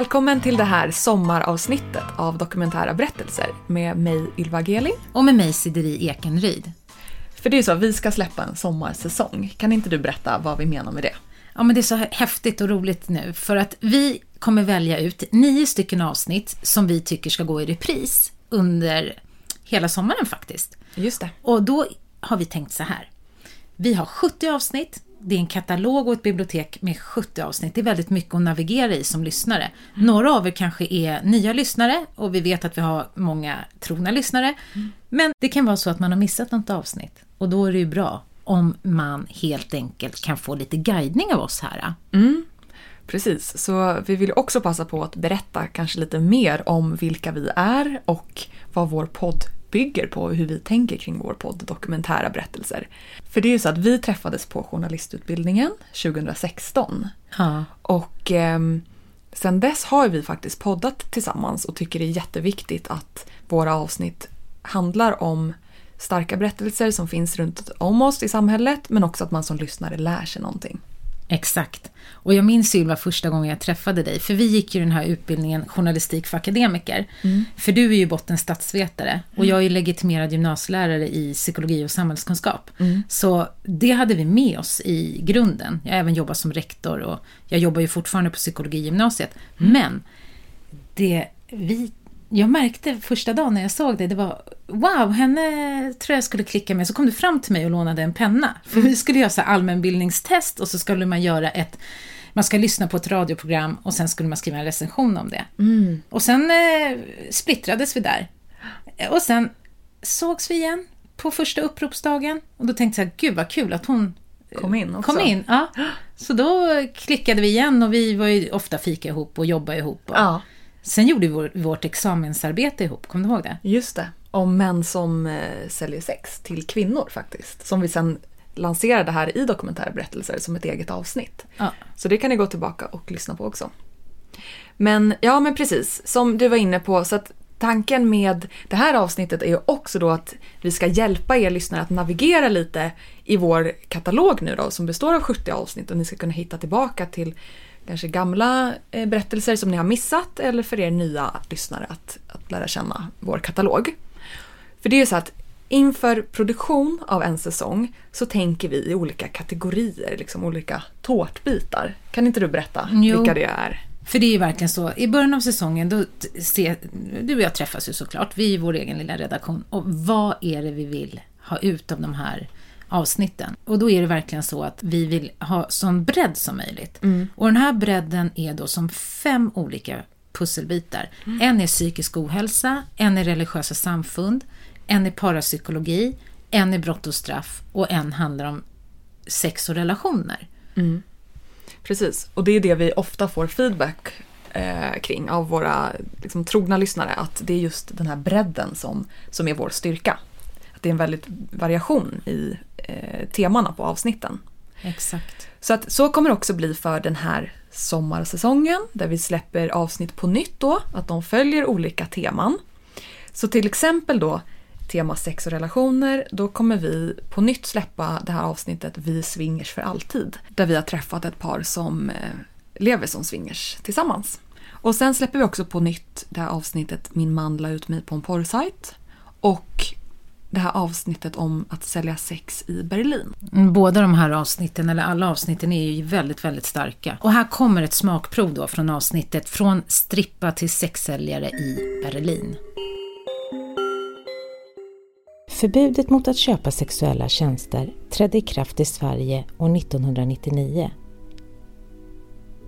Välkommen till det här sommaravsnittet av Dokumentära berättelser med mig Ylva Gelin. Och med mig Sideri Ekenryd. För det är så, vi ska släppa en sommarsäsong. Kan inte du berätta vad vi menar med det? Ja, men det är så häftigt och roligt nu för att vi kommer välja ut nio stycken avsnitt som vi tycker ska gå i repris under hela sommaren faktiskt. Just det. Och då har vi tänkt så här. Vi har 70 avsnitt. Det är en katalog och ett bibliotek med 70 avsnitt. Det är väldigt mycket att navigera i som lyssnare. Några av er kanske är nya lyssnare och vi vet att vi har många trogna lyssnare. Men det kan vara så att man har missat något avsnitt och då är det ju bra om man helt enkelt kan få lite guidning av oss här. Mm, precis, så vi vill också passa på att berätta kanske lite mer om vilka vi är och vad vår podd bygger på hur vi tänker kring vår podd Dokumentära berättelser. För det är ju så att vi träffades på journalistutbildningen 2016. Ja. Och eh, sen dess har vi faktiskt poddat tillsammans och tycker det är jätteviktigt att våra avsnitt handlar om starka berättelser som finns runt om oss i samhället men också att man som lyssnare lär sig någonting. Exakt. Och jag minns Ylva första gången jag träffade dig, för vi gick ju den här utbildningen journalistik för akademiker. Mm. För du är ju botten statsvetare och jag är ju legitimerad gymnasielärare i psykologi och samhällskunskap. Mm. Så det hade vi med oss i grunden. Jag har även jobbat som rektor och jag jobbar ju fortfarande på psykologigymnasiet. Mm. Men det vi jag märkte första dagen när jag såg dig, det var wow, henne tror jag skulle klicka med. Så kom du fram till mig och lånade en penna. För vi skulle göra så allmänbildningstest och så skulle man göra ett man ska lyssna på ett radioprogram och sen skulle man skriva en recension om det. Mm. Och sen eh, splittrades vi där. Och sen sågs vi igen på första uppropsdagen. Och då tänkte jag gud vad kul att hon Kom in också. kom in. Ja. Så då klickade vi igen och vi var ju ofta fika ihop och jobbade ihop. Och Ja, Sen gjorde vi vår, vårt examensarbete ihop, kommer du ihåg det? just det. Om män som eh, säljer sex till kvinnor faktiskt. Som vi sen lanserade här i Dokumentära berättelser som ett eget avsnitt. Ja. Så det kan ni gå tillbaka och lyssna på också. Men ja, men precis. Som du var inne på, så att tanken med det här avsnittet är ju också då att vi ska hjälpa er lyssnare att navigera lite i vår katalog nu då, som består av 70 avsnitt och ni ska kunna hitta tillbaka till kanske gamla eh, berättelser som ni har missat eller för er nya lyssnare att, att lära känna vår katalog. För det är ju så att inför produktion av en säsong så tänker vi i olika kategorier, liksom olika tårtbitar. Kan inte du berätta Jo. vilka det är? För det är ju verkligen så, i början av säsongen, då se, du och jag träffas ju såklart, vi är vår egen lilla redaktion. Och vad är det vi vill ha ut av de här avsnitten? Och då är det verkligen så att vi vill ha sån bredd som möjligt. Och den här bredden är då som fem olika pusselbitar. En är psykisk ohälsa, en är religiösa samfund, en är parapsykologi, en är brott och straff och en handlar om sex och relationer. Precis, och det är det vi ofta får feedback eh, kring av våra liksom, trogna lyssnare. Att det är just den här bredden som, som är vår styrka. Att det är en väldigt variation i eh, temana på avsnitten. Exakt. Så att så kommer det också bli för den här sommarsäsongen där vi släpper avsnitt på nytt då, att de följer olika teman. Så till exempel då tema sex och relationer, då kommer vi på nytt släppa det här avsnittet Vi swingers för alltid. Där vi har träffat ett par som eh, lever som swingers tillsammans. Och sen släpper vi också på nytt det här avsnittet Min man la ut mig på en porrsajt. Och det här avsnittet om att sälja sex i Berlin. Båda de här avsnitten, eller alla avsnitten, är ju väldigt, väldigt starka. Och här kommer ett smakprov då från avsnittet Från strippa till sexsäljare i Berlin. Förbudet mot att köpa sexuella tjänster trädde i kraft i Sverige år 1999.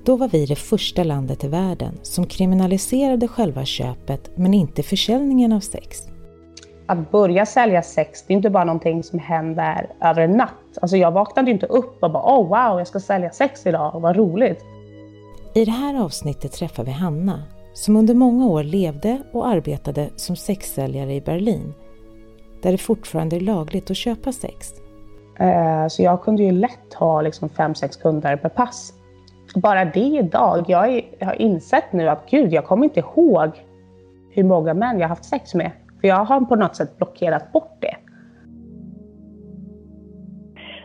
Då var vi det första landet i världen som kriminaliserade själva köpet men inte försäljningen av sex. att börja sälja sex, det är inte bara någonting som händer över en natt. Alltså jag vaknade inte upp och bara oh wow, jag ska sälja sex idag, vad roligt. I det här avsnittet träffar vi Hanna som under många år levde och arbetade som sexsäljare i Berlin där det fortfarande är lagligt att köpa sex. Eh, Så jag kunde ju lätt ha liksom fem, sex kunder per pass. Bara det idag, jag, har insett nu att gud, jag kommer inte ihåg hur många män jag har haft sex med. För jag har på något sätt blockerat bort det.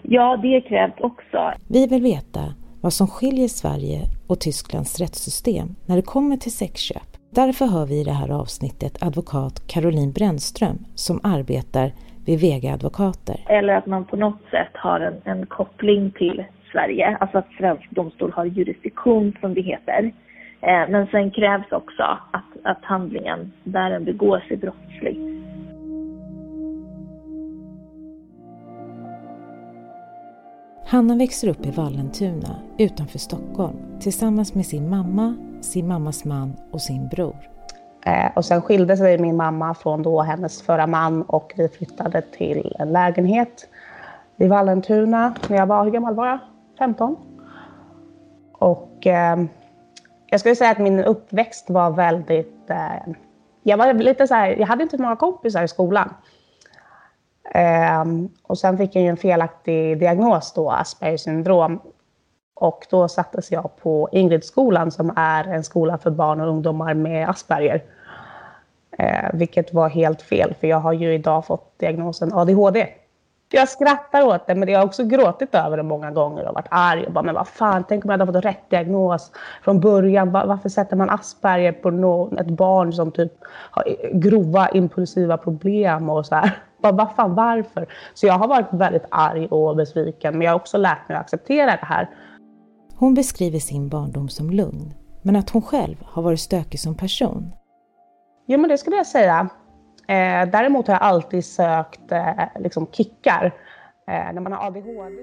Ja, det krävs också. Vi vill veta vad som skiljer Sverige och Tysklands rättssystem när det kommer till sexköp. Därför hör vi i det här avsnittet advokat Caroline Brännström som arbetar vid Vega Advokater. Eller att man på något sätt har en, en koppling till Sverige, alltså att svensk domstol har jurisdiktion som det heter. Eh, men sen krävs också att, att handlingen där den begås är brottslig. Hanna växer upp i Vallentuna utanför Stockholm tillsammans med sin mamma, sin mammas man och sin bror. Eh, och sen skilde sig min mamma från då hennes förra man och vi flyttade till en lägenhet i Vallentuna när jag var, hur gammal var jag? 15. Och eh, jag skulle säga att min uppväxt var väldigt... Eh, jag var lite så här, jag hade inte många kompisar i skolan. Eh, och sen fick jag ju en felaktig diagnos då, Aspergers syndrom. Och då sattes jag på Ingridskolan som är en skola för barn och ungdomar med Asperger. Eh, vilket var helt fel, för jag har ju idag fått diagnosen ADHD. Jag skrattar åt det, men jag har också gråtit över det många gånger och varit arg. Och bara, men vad fan, tänk om jag hade fått rätt diagnos från början. Varför sätter man Asperger på någon, ett barn som typ har grova impulsiva problem och så här. Bara, vad fan, varför? Så jag har varit väldigt arg och besviken, men jag har också lärt mig att acceptera det här. Hon beskriver sin barndom som lugn, men att hon själv har varit stökig som person. Jo, men det skulle jag säga. Eh, däremot har jag alltid sökt eh, liksom kickar. Eh, när man har ADHD.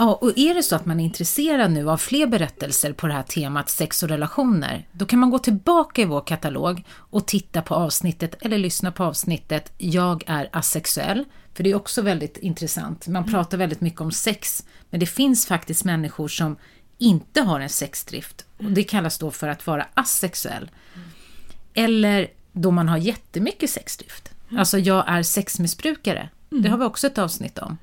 Ja, och är det så att man är intresserad nu av fler berättelser på det här temat sex och relationer, då kan man gå tillbaka i vår katalog och titta på avsnittet eller lyssna på avsnittet Jag är asexuell, för det är också väldigt intressant. Man pratar väldigt mycket om sex, men det finns faktiskt människor som inte har en sexdrift och det kallas då för att vara asexuell. Eller då man har jättemycket sexdrift. Alltså jag är sexmissbrukare. Det har vi också ett avsnitt om.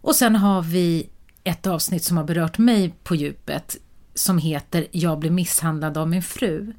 Och sen har vi ett avsnitt som har berört mig på djupet som heter Jag blev misshandlad av min fru.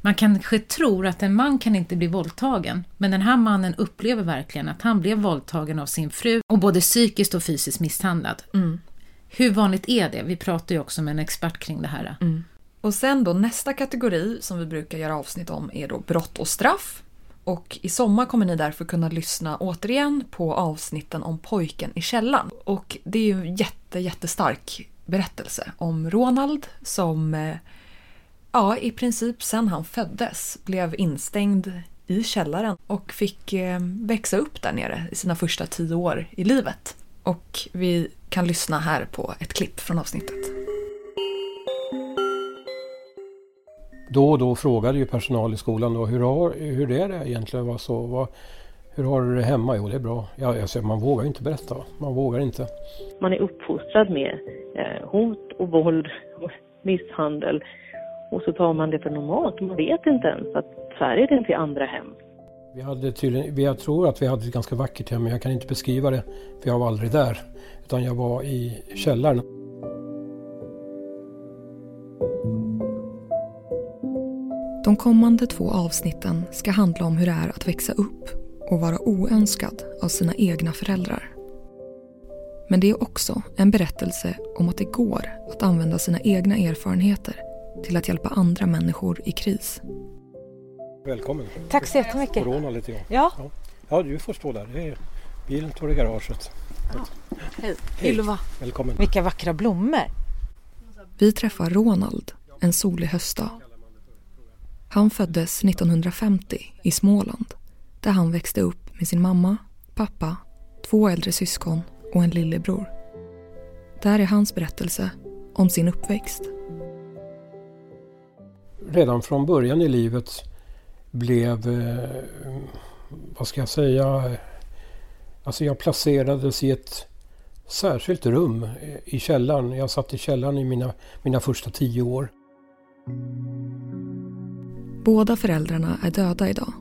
Man kanske tror att en man kan inte bli våldtagen, men den här mannen upplever verkligen att han blev våldtagen av sin fru och både psykiskt och fysiskt misshandlad. Mm. Hur vanligt är det? Vi pratar ju också med en expert kring det här. Mm. Och sen då nästa kategori som vi brukar göra avsnitt om är då brott och straff. Och i sommar kommer ni därför kunna lyssna återigen på avsnitten om pojken i källan. Och det är ju en jätte, jättestark berättelse om Ronald som eh, ja, i princip sen han föddes blev instängd i källaren och fick eh, växa upp där nere i sina första tio år i livet. Och vi kan lyssna här på ett klipp från avsnittet. Då och då frågade ju personal i skolan då, hur, har, hur är det egentligen? Vad så, vad, hur har du det hemma? Jo, det är bra. Ja, alltså, man vågar ju inte berätta. Man vågar inte. Man är uppfostrad med eh, hot och våld och misshandel och så tar man det för normalt. Man vet inte ens att så här är det inte i andra hem. Vi hade tydligen, jag tror att vi hade ett ganska vackert hem, men jag kan inte beskriva det för jag var aldrig där. Utan jag var i källaren. De kommande två avsnitten ska handla om hur det är att växa upp och vara oönskad av sina egna föräldrar. Men det är också en berättelse om att det går att använda sina egna erfarenheter till att hjälpa andra människor i kris. Välkommen. Tack så jättemycket. Corona lite grann. Ja. ja. Ja, du får stå där. Det är, bilen står i garaget. Hej. Hej. Ylva. Välkommen. Vilka vackra blommor. Vi träffar Ronald en solig höstdag. Han föddes 1950 i Småland där han växte upp med sin mamma, pappa, två äldre syskon och en lillebror. Där är hans berättelse om sin uppväxt. Redan från början i livet blev, eh, vad ska jag säga, alltså jag placerades i ett särskilt rum i källaren. Jag satt i källaren i mina, mina första tio år. Båda föräldrarna är döda idag.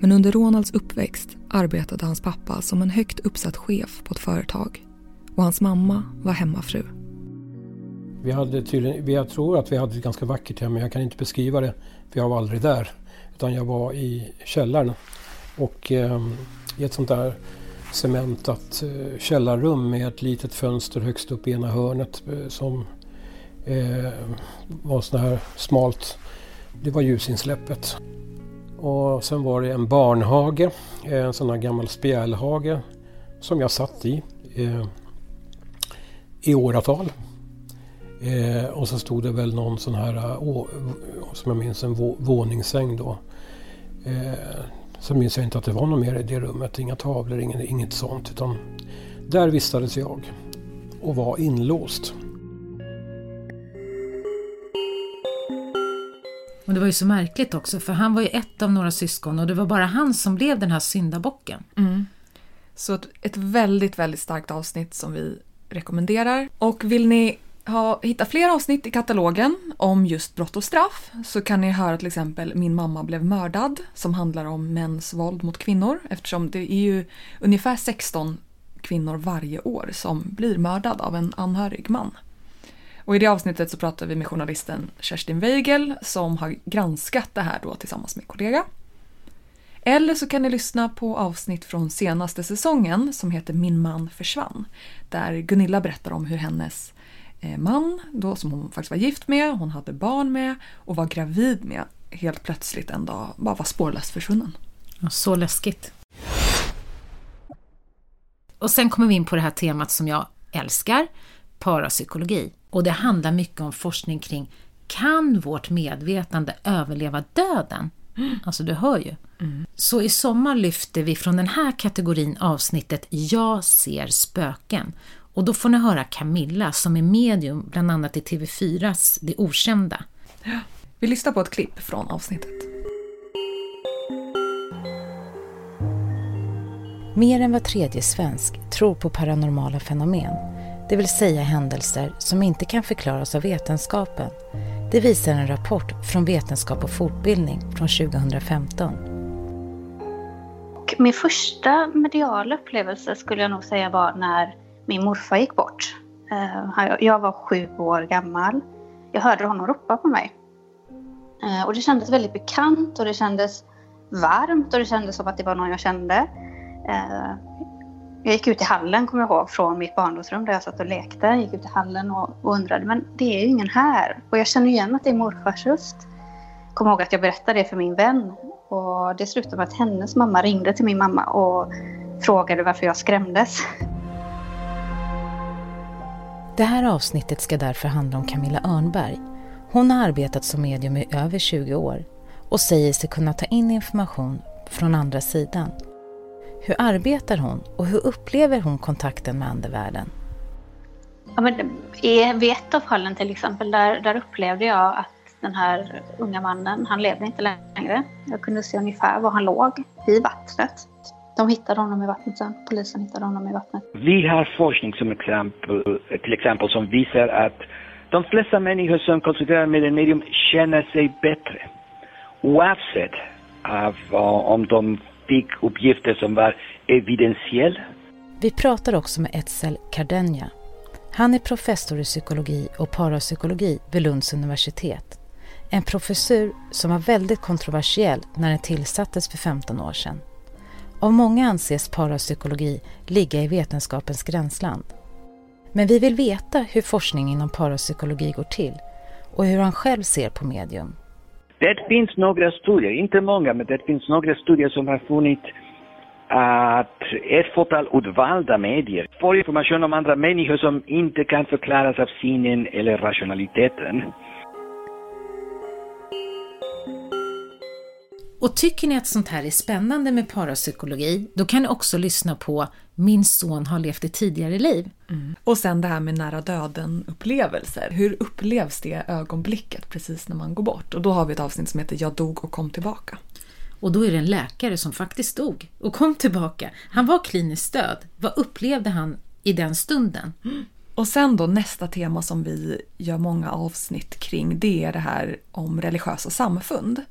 Men under Ronalds uppväxt arbetade hans pappa som en högt uppsatt chef på ett företag och hans mamma var hemmafru. Vi hade tydligen, jag tror att vi hade ett ganska vackert hem, men jag kan inte beskriva det för jag var aldrig där. Utan jag var i källaren och eh, i ett sånt där cementat eh, källarrum med ett litet fönster högst upp i ena hörnet eh, som eh, var sån här smalt. Det var ljusinsläppet. Och sen var det en barnhage, en sån här gammal spjälhage som jag satt i eh, i åratal. Eh, och så stod det väl någon sån här, å, som jag minns, en vå, våningssäng då. Eh, så minns jag inte att det var något mer i det rummet, inga tavlor, inget, inget sånt. Utan där vistades jag och var inlåst. Och det var ju så märkligt också, för han var ju ett av några syskon och det var bara han som blev den här syndabocken. Mm. Så ett, ett väldigt, väldigt starkt avsnitt som vi rekommenderar. Och vill ni ha, hitta fler avsnitt i katalogen om just brott och straff så kan ni höra till exempel Min mamma blev mördad som handlar om mäns våld mot kvinnor eftersom det är ju ungefär 16 kvinnor varje år som blir mördad av en anhörig man. Och i det avsnittet så pratar vi med journalisten Kerstin Weigel som har granskat det här då tillsammans med kollega. Eller så kan ni lyssna på avsnitt från senaste säsongen som heter Min man försvann. Där Gunilla berättar om hur hennes eh, man, då som hon faktiskt var gift med, hon hade barn med och var gravid med, helt plötsligt en dag bara var spårlöst försvunnen. Så läskigt. Och sen kommer vi in på det här temat som jag älskar, parapsykologi. Och det handlar mycket om forskning kring kan vårt medvetande överleva döden? Alltså du hör ju. Mm. Så i sommar lyfter vi från den här kategorin avsnittet Jag ser spöken. Och då får ni höra Camilla som är medium bland annat i TV4s Det Okända. Vi lyssnar på ett klipp från avsnittet. Mer än var tredje svensk tror på paranormala fenomen, det vill säga händelser som inte kan förklaras av vetenskapen. Det visar en rapport från Vetenskap och fortbildning från 2015. Min första mediala upplevelse skulle jag nog säga var när min morfar gick bort. Eh, jag var sju år gammal. Jag hörde honom ropa på mig. Eh, och det kändes väldigt bekant och det kändes varmt och det kändes som att det var någon jag kände. Eh, jag gick ut i hallen, kommer jag ihåg, från mitt barndomsrum där jag satt och lekte. Jag gick ut i hallen och, undrade, men det är ju ingen här. Och jag känner igen att det är morfars röst. Kommer ihåg att jag berättade det för min vän. Och det slutade med att hennes mamma ringde till min mamma och frågade varför jag skrämdes. Det här avsnittet ska därför handla om Camilla Örnberg. Hon har arbetat som medium i över 20 år och säger sig kunna ta in information från andra sidan. Hur arbetar hon och hur upplever hon kontakten med andevärlden? Ja, men I ett av fallen till exempel, där, där upplevde jag att den här unga mannen, han levde inte längre. Jag kunde se ungefär var han låg i vattnet. De hittade honom i vattnet sen. Polisen hittade honom i vattnet. Vi har forskning som exempel, till exempel som visar att de flesta människor som konsulterar med en medium känner sig bättre. Oavsett av, om de fick uppgifter som var evidentiella. Vi pratar också med Etzel Cardenja. Han är professor i psykologi och parapsykologi vid Lunds universitet. En professur som var väldigt kontroversiell när den tillsattes för 15 år sedan. Av många anses parapsykologi ligga i vetenskapens gränsland. Men vi vill veta hur forskning inom parapsykologi går till och hur han själv ser på medium. Det finns några studier, inte många, men det finns några studier som har funnit att ett fåtal utvalda medier får information om andra människor som inte kan förklaras av sinnen eller rationaliteten. Och tycker ni att sånt här är spännande med parapsykologi, då kan ni också lyssna på Min son har levt ett tidigare liv. Mm. Och sen det här med nära döden-upplevelser. Hur upplevs det ögonblicket precis när man går bort? Och då har vi ett avsnitt som heter Jag dog och kom tillbaka. Och då är det en läkare som faktiskt dog och kom tillbaka. Han var kliniskt död. Vad upplevde han i den stunden? Mm. Och sen då nästa tema som vi gör många avsnitt kring, det är det här om religiösa samfund.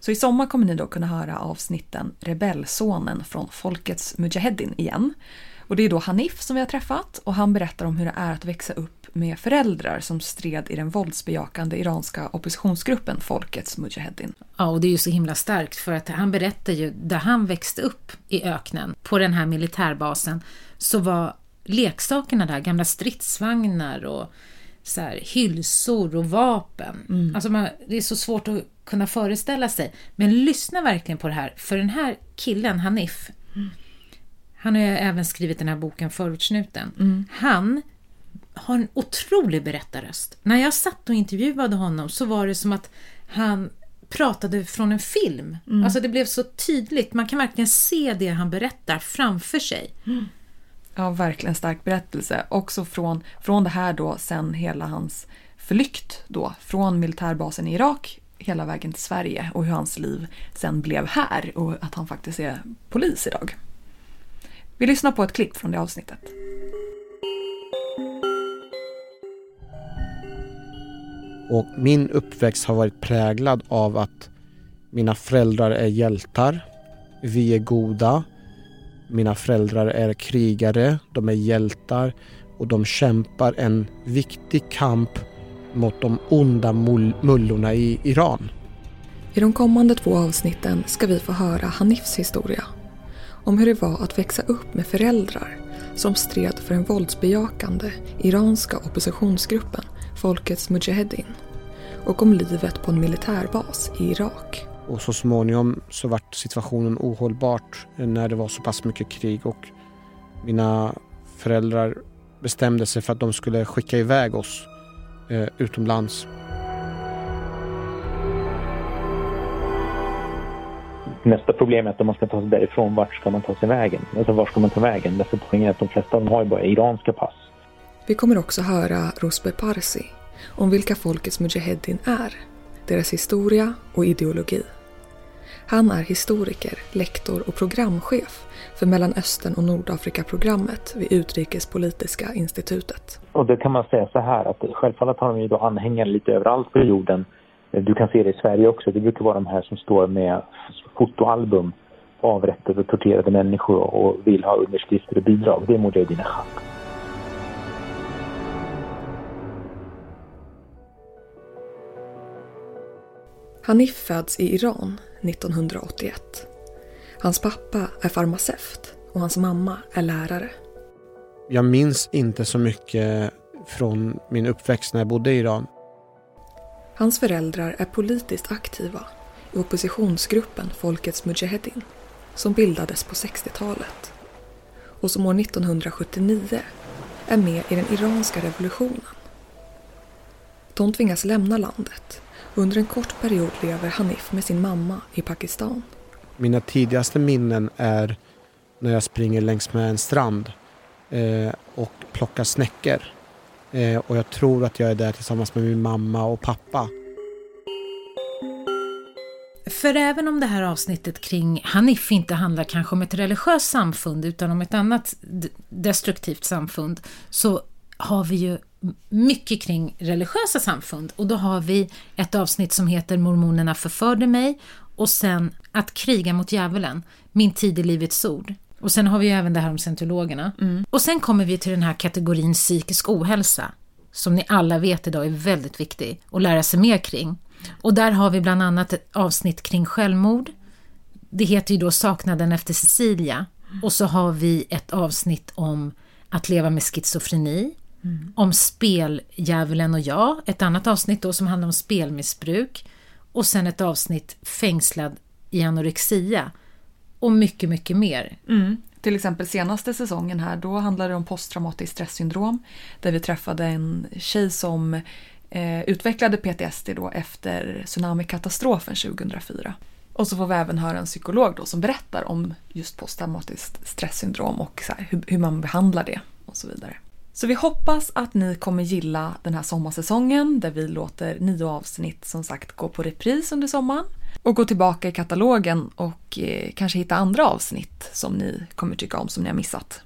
Så i sommar kommer ni då kunna höra avsnitten Rebellsonen från Folkets Mujaheddin igen. Och det är då Hanif som vi har träffat och han berättar om hur det är att växa upp med föräldrar som stred i den våldsbejakande iranska oppositionsgruppen Folkets Mujaheddin. Ja, och det är ju så himla starkt för att han berättar ju där han växte upp i öknen på den här militärbasen så var leksakerna där, gamla stridsvagnar och så här, hylsor och vapen. Mm. Alltså man, det är så svårt att kunna föreställa sig. Men lyssna verkligen på det här, för den här killen, Hanif, mm. han har ju även skrivit den här boken Förortssnuten. Mm. Han har en otrolig berättarröst. När jag satt och intervjuade honom så var det som att han pratade från en film. Mm. Alltså det blev så tydligt, man kan verkligen se det han berättar framför sig. Mm. Ja, verkligen stark berättelse. Också från, från det här då sen hela hans flykt då från militärbasen i Irak hela vägen till Sverige och hur hans liv sen blev här och att han faktiskt är polis idag. Vi lyssnar på ett klipp från det avsnittet. Och min uppväxt har varit präglad av att mina föräldrar är hjältar. Vi är goda. Mina föräldrar är krigare, de är hjältar och de kämpar en viktig kamp mot de onda mullorna i Iran. I de kommande två avsnitten ska vi få höra Hanifs historia. Om hur det var att växa upp med föräldrar som stred för den våldsbejakande iranska oppositionsgruppen Folkets Mujahedin och om livet på en militärbas i Irak. Och så småningom så vart situationen ohållbart när det var så pass mycket krig och mina föräldrar bestämde sig för att de skulle skicka iväg oss eh, utomlands. Nästa problem är att om man ska ta sig därifrån, vart ska man ta sig vägen? Alltså var ska man ta vägen? Därför poängen är att de flesta av dem har ju bara iranska pass. Vi kommer också höra Rosbe Parsi om vilka folkets mujahedin är, deras historia och ideologi. Han är historiker, lektor och programchef för Mellanöstern och Nordafrika-programmet vid Utrikespolitiska institutet. Och det kan man säga så här att självfallet har de ju då anhängare lite överallt på jorden. Du kan se det i Sverige också. Det brukar vara de här som står med fotoalbum avrättade och torterade människor och vill ha underskrifter och bidrag. Det är Mujahedin Chak. Hanif föds i Iran 1981. Hans pappa är farmaceut och hans mamma är lärare. Jag minns inte så mycket från min uppväxt när jag bodde i Iran. Hans föräldrar är politiskt aktiva i oppositionsgruppen Folkets Mujahedin som bildades på 60-talet och som år 1979 är med i den iranska revolutionen. De tvingas lämna landet under en kort period lever Hanif med sin mamma i Pakistan. Mina tidigaste minnen är när jag springer längs med en strand eh, och plockar snäckor. Eh, och jag tror att jag är där tillsammans med min mamma och pappa. För även om det här avsnittet kring Hanif inte handlar kanske om ett religiöst samfund utan om ett annat destruktivt samfund så har vi ju mycket kring religiösa samfund och då har vi ett avsnitt som heter Mormonerna förförde mig och sen Att kriga mot djävulen, Min tid i livets ord. Och sen har vi ju även det här om scientologerna. Mm. Och sen kommer vi till den här kategorin psykisk ohälsa som ni alla vet idag är väldigt viktig att lära sig mer kring. Och där har vi bland annat ett avsnitt kring självmord. Det heter ju då Saknaden efter Cecilia. Och så har vi ett avsnitt om att leva med schizofreni. Mm. Om speldjävulen och jag, ett annat avsnitt då som handlar om spelmissbruk. Och sen ett avsnitt fängslad i anorexia. Och mycket, mycket mer. Mm. Till exempel senaste säsongen här, då handlade det om posttraumatiskt stresssyndrom. Där vi träffade en tjej som eh, utvecklade PTSD då efter tsunamikatastrofen 2004. Och så får vi även höra en psykolog då som berättar om just posttraumatiskt stresssyndrom och så här, hur, hur man behandlar det och så vidare. Så vi hoppas att ni kommer gilla den här sommarsäsongen där vi låter nio avsnitt som sagt gå på repris under sommaren. Och gå tillbaka i katalogen och eh, kanske hitta andra avsnitt som ni kommer tycka om som ni har missat.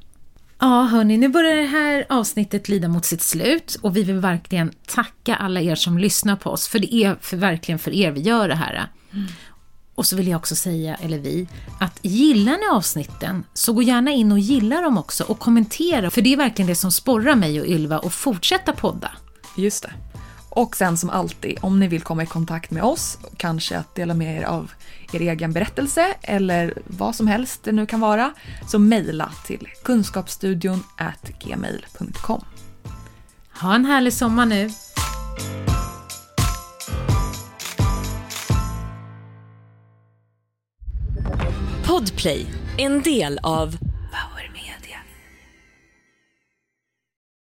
Ja, hörni, nu börjar det här avsnittet lida mot sitt slut och vi vill verkligen tacka alla er som lyssnar på oss, för det är för, verkligen för er vi gör det här. Mm. Och så vill jag också säga, eller vi, att gillar ni avsnitten så gå gärna in och gilla dem också och kommentera, för det är verkligen det som sporrar mig och Ylva att fortsätta podda. Just det. Och sen som alltid, om ni vill komma i kontakt med oss, kanske att dela med er av er egen berättelse eller vad som helst det nu kan vara, så mejla till kunskapsstudion gmail.com. Ha en härlig sommar nu! Podplay, en del av